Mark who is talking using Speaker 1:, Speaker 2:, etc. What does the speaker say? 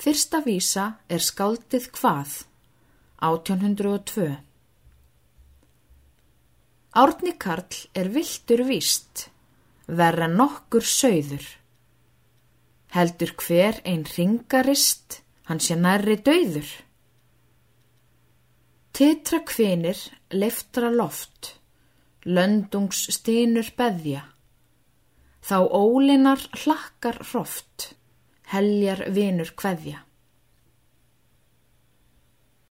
Speaker 1: Fyrsta vísa er skáldið hvað? 1802 Árni Karl er viltur víst, verra nokkur sögður. Heldur hver ein ringarist, hann sé nærri döður. Titra kvinir, leftra loft, löndungs stínur beðja. Þá ólinar hlakkar hroft, heljar vinur kveðja.